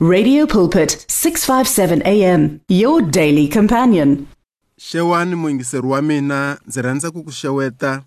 Radio Pulpit 657 AM your daily companion. xewani muyingiseri wa mina ndzi rhandza ku ku xeweta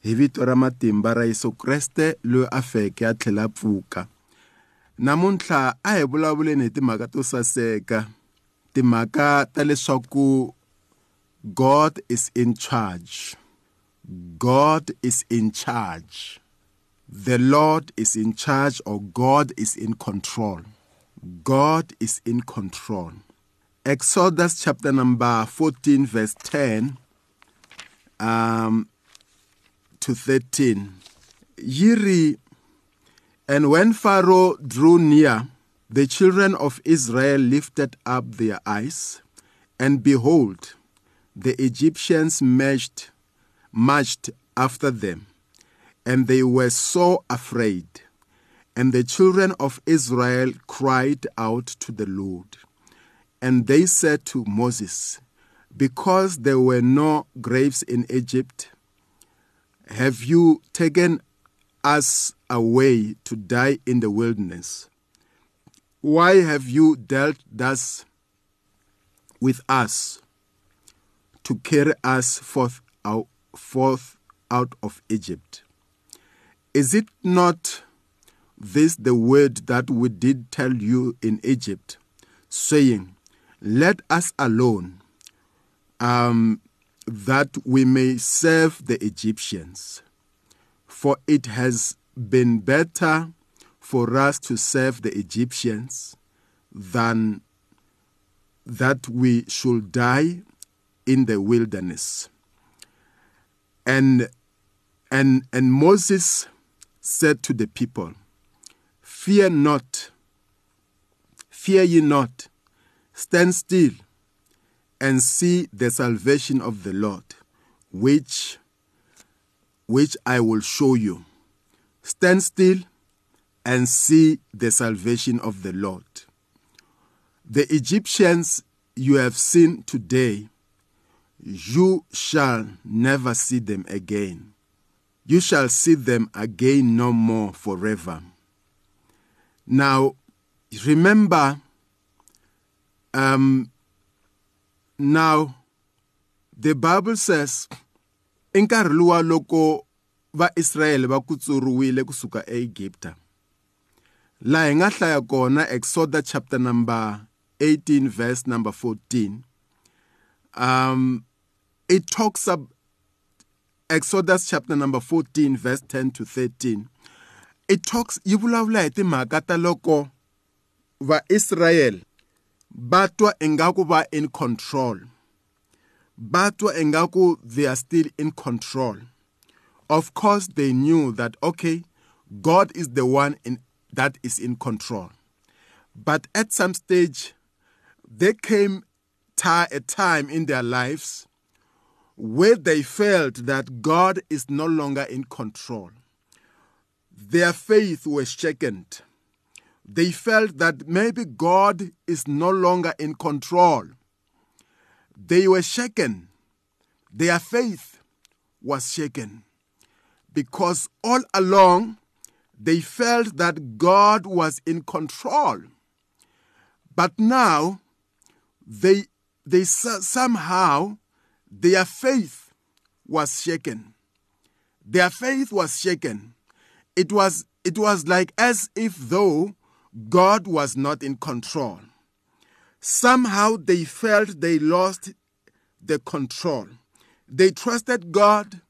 hi vito ra matimba ra yesu kreste loyi a feke a tlhela pfuka. Namuntlha a hi vulavuleni hi timhaka to saseka timhaka ta leswaku god is in charge. God is in charge. The lord is in charge or god is in control god is in control Exodus chapter number 14, verse 10 um, to 13. Yiri, and when Pharaoh drew near, the children of Israel lifted up their eyes, and behold, the Egyptians marched, marched after them, and they were so afraid. And the children of Israel cried out to the Lord. And they said to Moses, Because there were no graves in Egypt, have you taken us away to die in the wilderness? Why have you dealt thus with us to carry us forth out, forth out of Egypt? Is it not this the word that we did tell you in Egypt, saying, let us alone um, that we may serve the Egyptians. For it has been better for us to serve the Egyptians than that we should die in the wilderness. And, and, and Moses said to the people, Fear not, fear ye not Stand still and see the salvation of the Lord, which, which I will show you. Stand still and see the salvation of the Lord. The Egyptians you have seen today, you shall never see them again. You shall see them again no more forever. Now, remember um, now, the Bible says, i nkarhi luwa loko vaisrayele va kutsuriwile kusuka eEgipta laha hi nga hlaya kona exodus chapter number 18 verse number 14 um it talks about exodus chapter number 14 verse 10 to 13 it talks yi vulavula hi loko vaisrayele batwa ingaku va in control. Batwa ingaku they are still in control. Of course they knew that okay god is the one in, that is in control. But at some stage there came a time in their lives where they felt that god is no longer in control their faith was shaken they felt that maybe God is no longer in control. They were shaken. Their faith was shaken because all along they felt that God was in control. But now they, they somehow their faith was shaken. Their faith was shaken. It was, it was like as if though God was not in control. Somehow they felt they lost the control. They trusted God,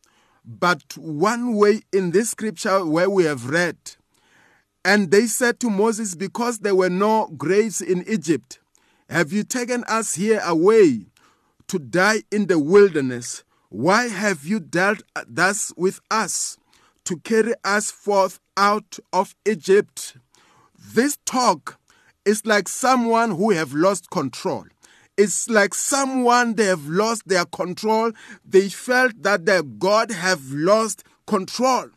but one way in this scripture where we have read, and they said to Moses, Because there were no graves in Egypt, have you taken us here away to die in the wilderness? Why have you dealt thus with us to carry us forth out of Egypt? This talk is like someone who have lost control. It's like someone they have lost their control. They felt that their God have lost control.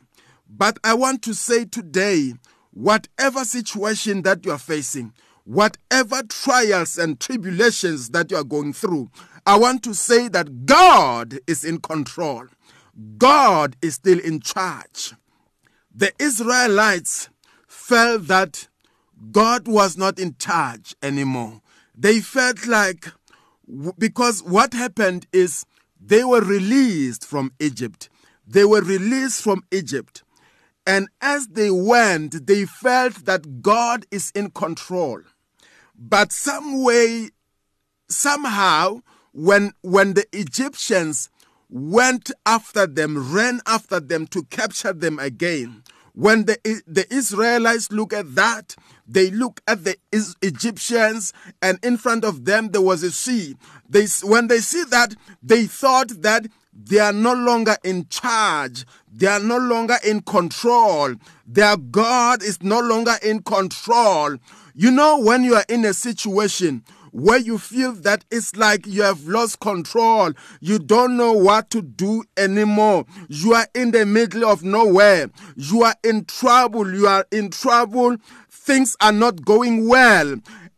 But I want to say today, whatever situation that you are facing, whatever trials and tribulations that you are going through, I want to say that God is in control. God is still in charge. The Israelites felt that God was not in charge anymore. They felt like, because what happened is they were released from Egypt. They were released from Egypt. And as they went, they felt that God is in control. But some way, somehow, when, when the Egyptians went after them, ran after them to capture them again, when the, the Israelites look at that, they look at the Egyptians, and in front of them there was a sea. They, when they see that, they thought that they are no longer in charge. They are no longer in control. Their God is no longer in control. You know, when you are in a situation where you feel that it's like you have lost control. You don't know what to do anymore. You are in the middle of nowhere. You are in trouble. You are in trouble. Things are not going well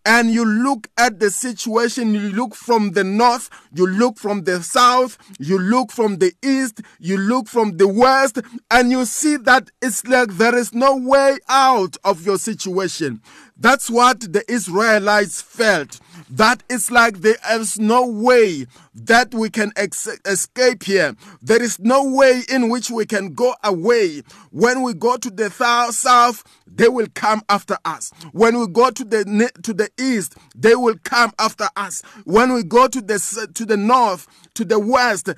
and you look at the situation, you look from the north, you look from the south, you look from the east, you look from the west, and you see that it's like there is no way out of your situation. That's what the Israelites felt. That it's like there is no way that we can ex- escape here. There is no way in which we can go away. When we go to the th- south, they will come after us. When we go to the to the east, they will come after us. When we go to the to the north, to the west,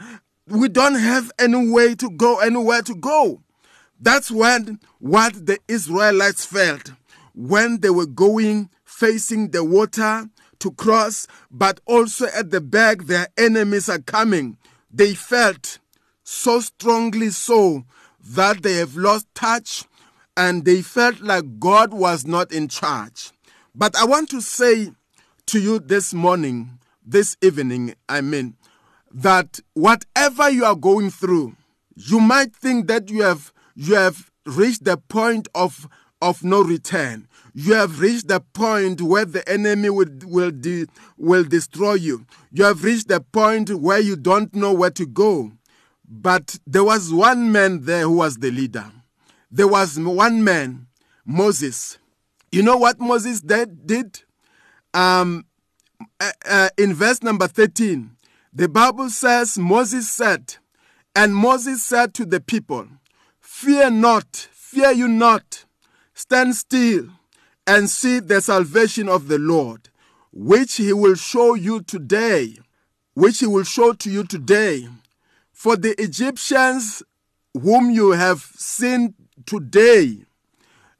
we don't have any way to go, anywhere to go. That's when what the Israelites felt when they were going facing the water to cross, but also at the back, their enemies are coming. They felt so strongly so that they have lost touch and they felt like God was not in charge. But I want to say to you this morning, this evening, I mean, that whatever you are going through, you might think that you have you have reached the point of of no return you have reached the point where the enemy will, will, de, will destroy you. You have reached the point where you don't know where to go. But there was one man there who was the leader. There was one man, Moses. You know what Moses did? Um, uh, uh, in verse number 13, the Bible says, Moses said, and Moses said to the people, Fear not, fear you not, stand still and see the salvation of the Lord, which he will show you today, which he will show to you today. For the Egyptians whom you have seen today,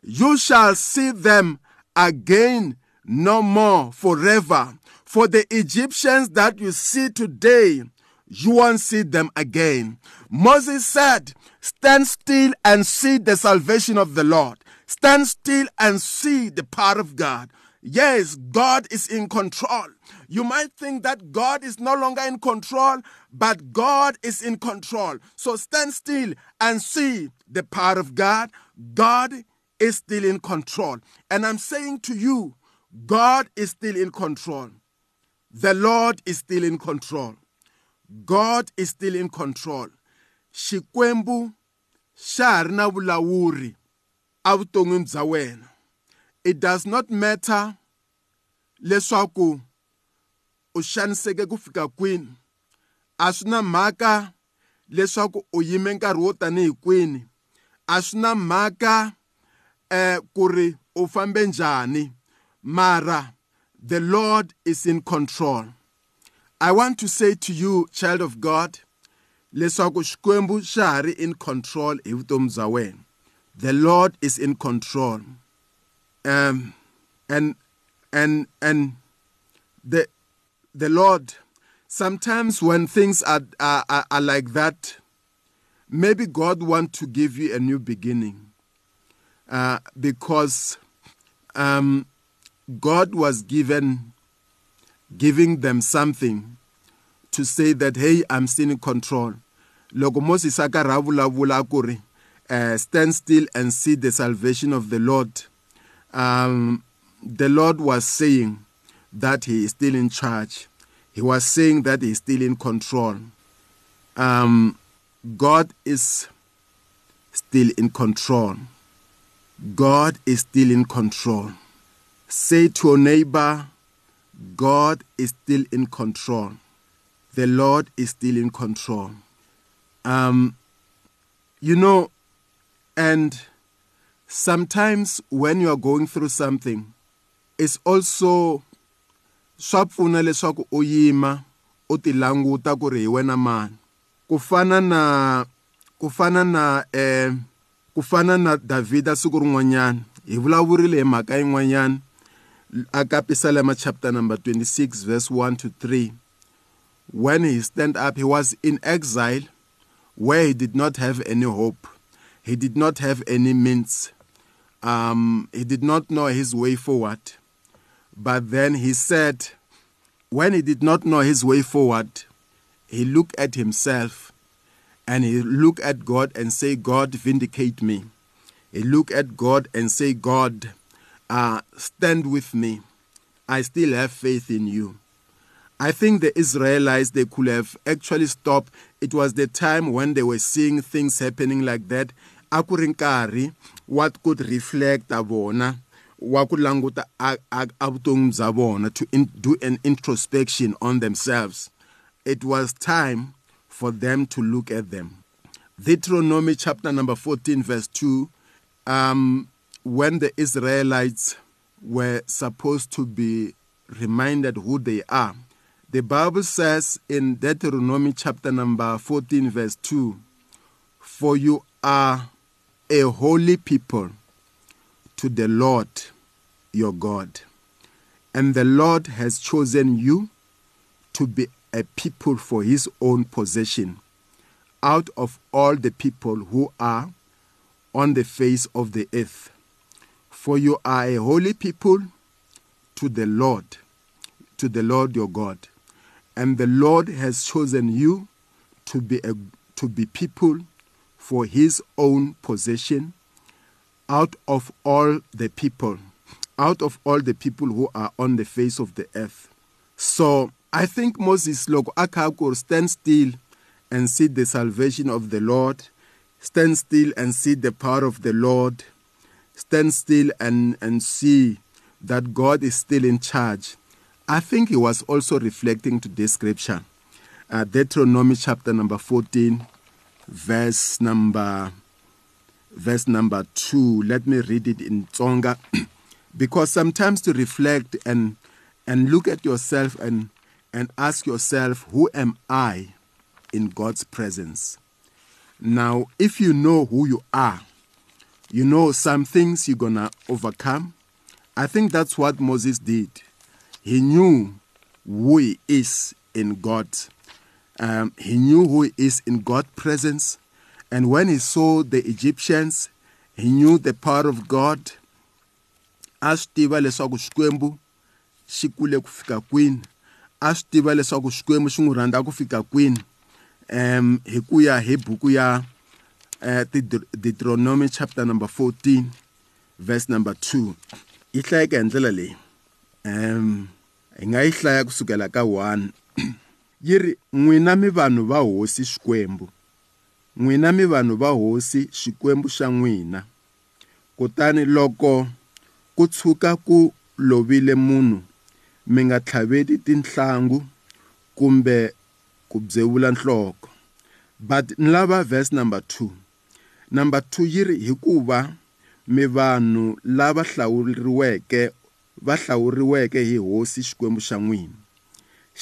you shall see them again no more forever. For the Egyptians that you see today, you won't see them again. Moses said, Stand still and see the salvation of the Lord. Stand still and see the power of God. Yes, God is in control. You might think that God is no longer in control, but God is in control. So stand still and see the power of God. God is still in control. And I'm saying to you, God is still in control. The Lord is still in control. God is still in control. Xikwembu xa na evuton'wini bya wena. It does not matter leswaku u xaniseke ku fika kwini. A swi na mhaka leswaku u yime nkarhi wo tanihi kwini. A swi na mhaka eh ku ri u fambe njhani. Mara the lord is in control. I want to say to you child of god leswaku xikwembu xa ha ri in control hi vutomi bya wena. The Lord is in control. Um, and and and the the Lord sometimes when things are, are, are like that, maybe God want to give you a new beginning uh, because um, God was given giving them something to say that hey I'm still in control. Loko uh, stand still and see the salvation of the Lord. Um, the Lord was saying that He is still in charge. He was saying that He is still in control. Um, God is still in control. God is still in control. Say to your neighbor, God is still in control. The Lord is still in control. Um, you know, and sometimes when you are going through something, it's also leswaku u yima u ti languta ku ri hi wena mani. Ku fana na ku fana na eh ku fana na siku rin'wanyana hi vulavurile hi mhaka yin'wanyana chapter number 26 verse 1 to 3 when he stand up he was in exile where he did not have any hope he did not have any means um, he did not know his way forward but then he said when he did not know his way forward he looked at himself and he looked at God and say God vindicate me he looked at God and say God uh, stand with me. I still have faith in you. I think the Israelites, they could have actually stopped. It was the time when they were seeing things happening like that. Akurinkari, what could reflect abona, what could languta abutung zabona to in, do an introspection on themselves. It was time for them to look at them. Deuteronomy chapter number 14, verse 2. Um, when the Israelites were supposed to be reminded who they are. The Bible says in Deuteronomy chapter number 14, verse 2 For you are a holy people to the Lord your God, and the Lord has chosen you to be a people for his own possession out of all the people who are on the face of the earth. For you are a holy people to the Lord, to the Lord your God. And the Lord has chosen you to be, a, to be people for his own possession out of all the people, out of all the people who are on the face of the earth. So I think Moses loko akha stand still and see the salvation of the Lord, stand still and see the power of the Lord stand still and, and see that God is still in charge. I think he was also reflecting to this scripture. Uh, Deuteronomy chapter number 14, verse number verse number 2. Let me read it in Tsonga. because sometimes to reflect and and look at yourself and and ask yourself, who am I in God's presence? Now, if you know who you are, you know some things you're gonna overcome. I think that's what Moses did. He knew who he is in God. Um, he knew who he is in God's presence. And when he saw the Egyptians, he knew the power of God. A swi tiva leswaku xikwembu xi kule ku fika kwini. A swi tiva leswaku xikwembu xi n'wi rhandza ku fika kwini. Um hi ku ya hi buku ya uh, Deuteronomy chapter number 14 verse number 2 yi hlayeka hi ndlela leyi um hi nga yi hlaya kusukela ka 1 yi ri n'wina mi vanhu va hosi xikwembu. N'wina mi vanhu va hosi xikwembu xa n'wina. Kutani loko ku tshuka ku lovile munhu mi nga tlhaveli tinhlangu kumbe ku byevula nhloko. But ni lava verse number 2 number 2 yi ri hikuva mi vanhu lava hlawuriweke va hlawuriweke hi hosi xikwembu xa n'wina.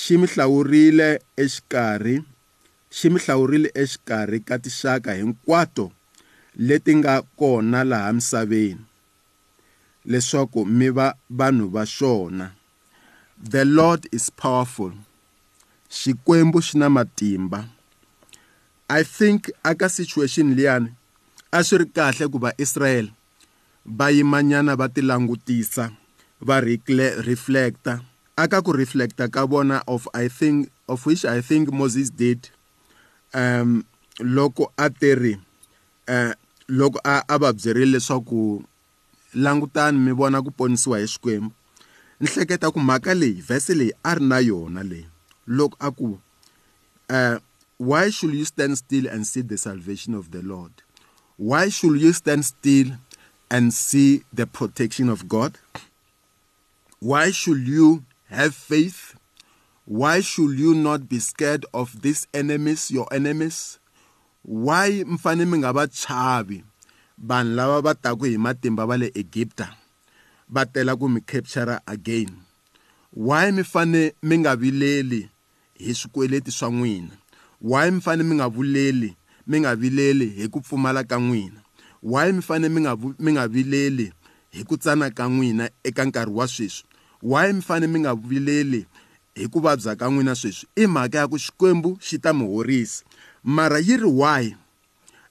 Xi mi hlawurile exikarhi xi mi hlawurile exikarhi ka tixaka hinkwato leti nga kona laha misaveni leswaku mi va vanhu va xona. The lord is powerful. Xikwembu xi na matimba. I think aka situation liyani a swi ri kahle ku va israel va yimanyana va ti langutisa va reflecta aka ku reflecta ka vona of i think of which i think moses did um loko a teri uh, loko a, a va byerile leswaku langutani mi vona ku ponisiwa hi xikwembu. Ni hleketa ku mhaka leyi vhese leyi a ri na yona leyi loko a ku uh, why should you stand still and see the salvation of the lord? Why should you stand still and see the protection of god? Why should you have faith. Why should you not be scared of these enemies your enemies? Why mfane mi nga va chavi vanhu lava va taku hi matimba va le egipta va tela ku mi capture again. Why mi fane mi nga vileli hi swikweleti swa n'wina? Why mi fane mi nga vuleli mi nga vileli hi ku pfumala ka n'wina? Why mi fane mi nga mi nga vileli hi ku tsana ka n'wina eka nkarhi wa sweswi? Why mi fane mi nga vileli hi ku vabya ka n'wina sweswi? I mhaka ya ku xikwembu xi ta mi horisa. Mara yi ri why?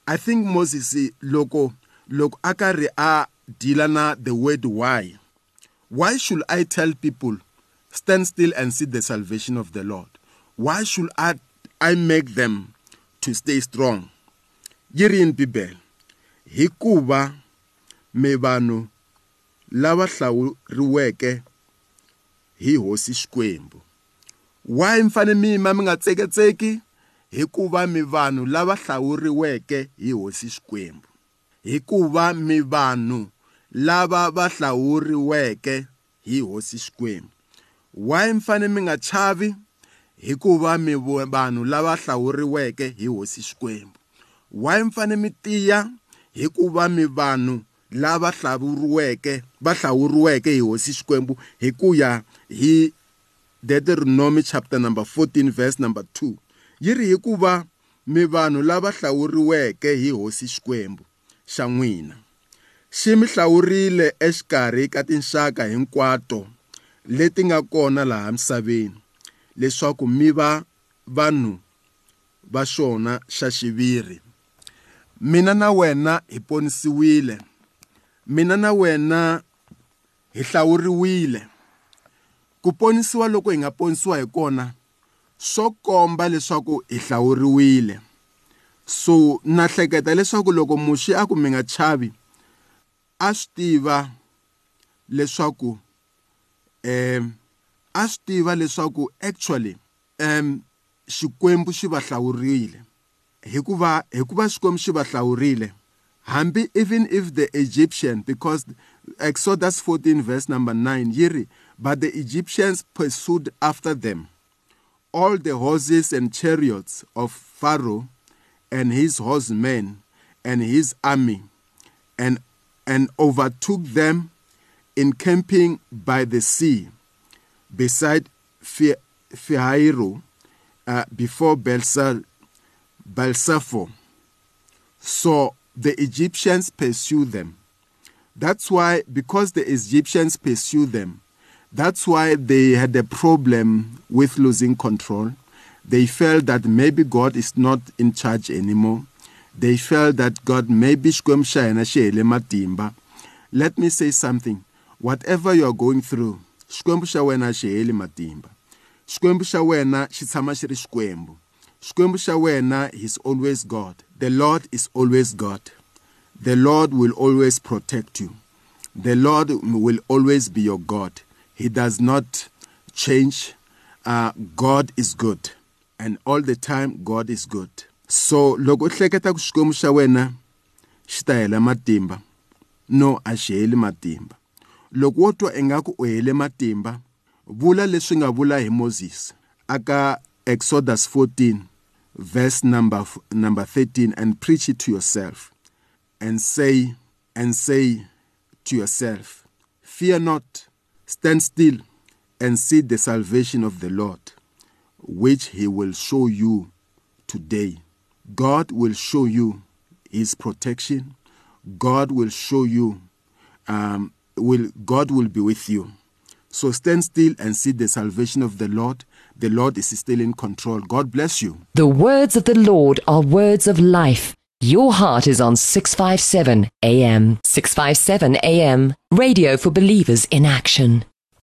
I think moses loko loko a karhi a deala na the word why why should i tell people stand still and see the salvation of the lord why should i i make them to stay strong? Yi ri yini bibele? Hikuva mi vanhu lava hlawuriweke hi hosi xikwembu why mi fane mi yima mi nga tseketseki hikuva mi vanhu lava hlawuriweke hi hosi xikwembu hikuva mi vanhu lava va hlawuriweke hi hosi xikwembu why mi fane mi nga chavi hikuva mi vanhu lava hlawuriweke hi hosi xikwembu why mi fane mi tiya? Hikuva mi vanhu lava hlawuriweke va hlawuriweke hi hosi xikwembu hi ku ya hi Deuteronomy chapter number 14 verse number 2 yi ri hikuva mi vanhu lava hlawuriweke hi hosi xikwembu xa n'wina. Xi mi hlawurile exikarhi ka tinxaka hinkwato leti nga kona laha misaveni leswaku mi va vanhu va xona xa xiviri. Mina na wena hi ponisiwile. Mina na wena hi hlawuriwile. Ku ponisiwa loko hi nga ponisiwa hi kona swo komba leswaku hi hlawuriwile. So na hleketa leswaku loko muxi a ku mi nga chavi a swi tiva leswaku um a swi tiva leswaku actually um xikwembu xi va hlawurile. Hikuva hikuva xikwembu xi va hlawurile hambi even if the egyptian because exodus 14 verse number 9 yi ri but the egyptians pursued after them all the horses and chariots of pharaoh and his horsemen and his army and and overtook them encamping by the sea beside Phihahiro uh, before Belsaphor. So the Egyptians pursue them. That's why, because the Egyptians pursue them, that's why they had a problem with losing control. They felt that maybe God is not in charge anymore. They felt that God maybe matimba. Let me say something. Whatever you are going through, xikwembu xa wena xi matimba xikwembu wena xikwembu xa is always god. The lord is always god. The lord will always protect you. The lord will always be your god. He does not change. Uh, god is good. And all the time god is good. So loko u hleketa ku xikwembu xa wena matimba. No a xi heli matimba. Loko wo twa ingaku matimba vula leswi nga vula hi Moses. Aka Exodus 14 verse number number 13 and preach it to yourself and say and say to yourself fear not stand still and see the salvation of the Lord which he will show you today God will show you his protection God will show you um, will God will be with you. So stand still and see the salvation of the Lord. The Lord is still in control. God bless you. The words of the Lord are words of life. Your heart is on 657 AM. 657 AM. Radio for believers in action.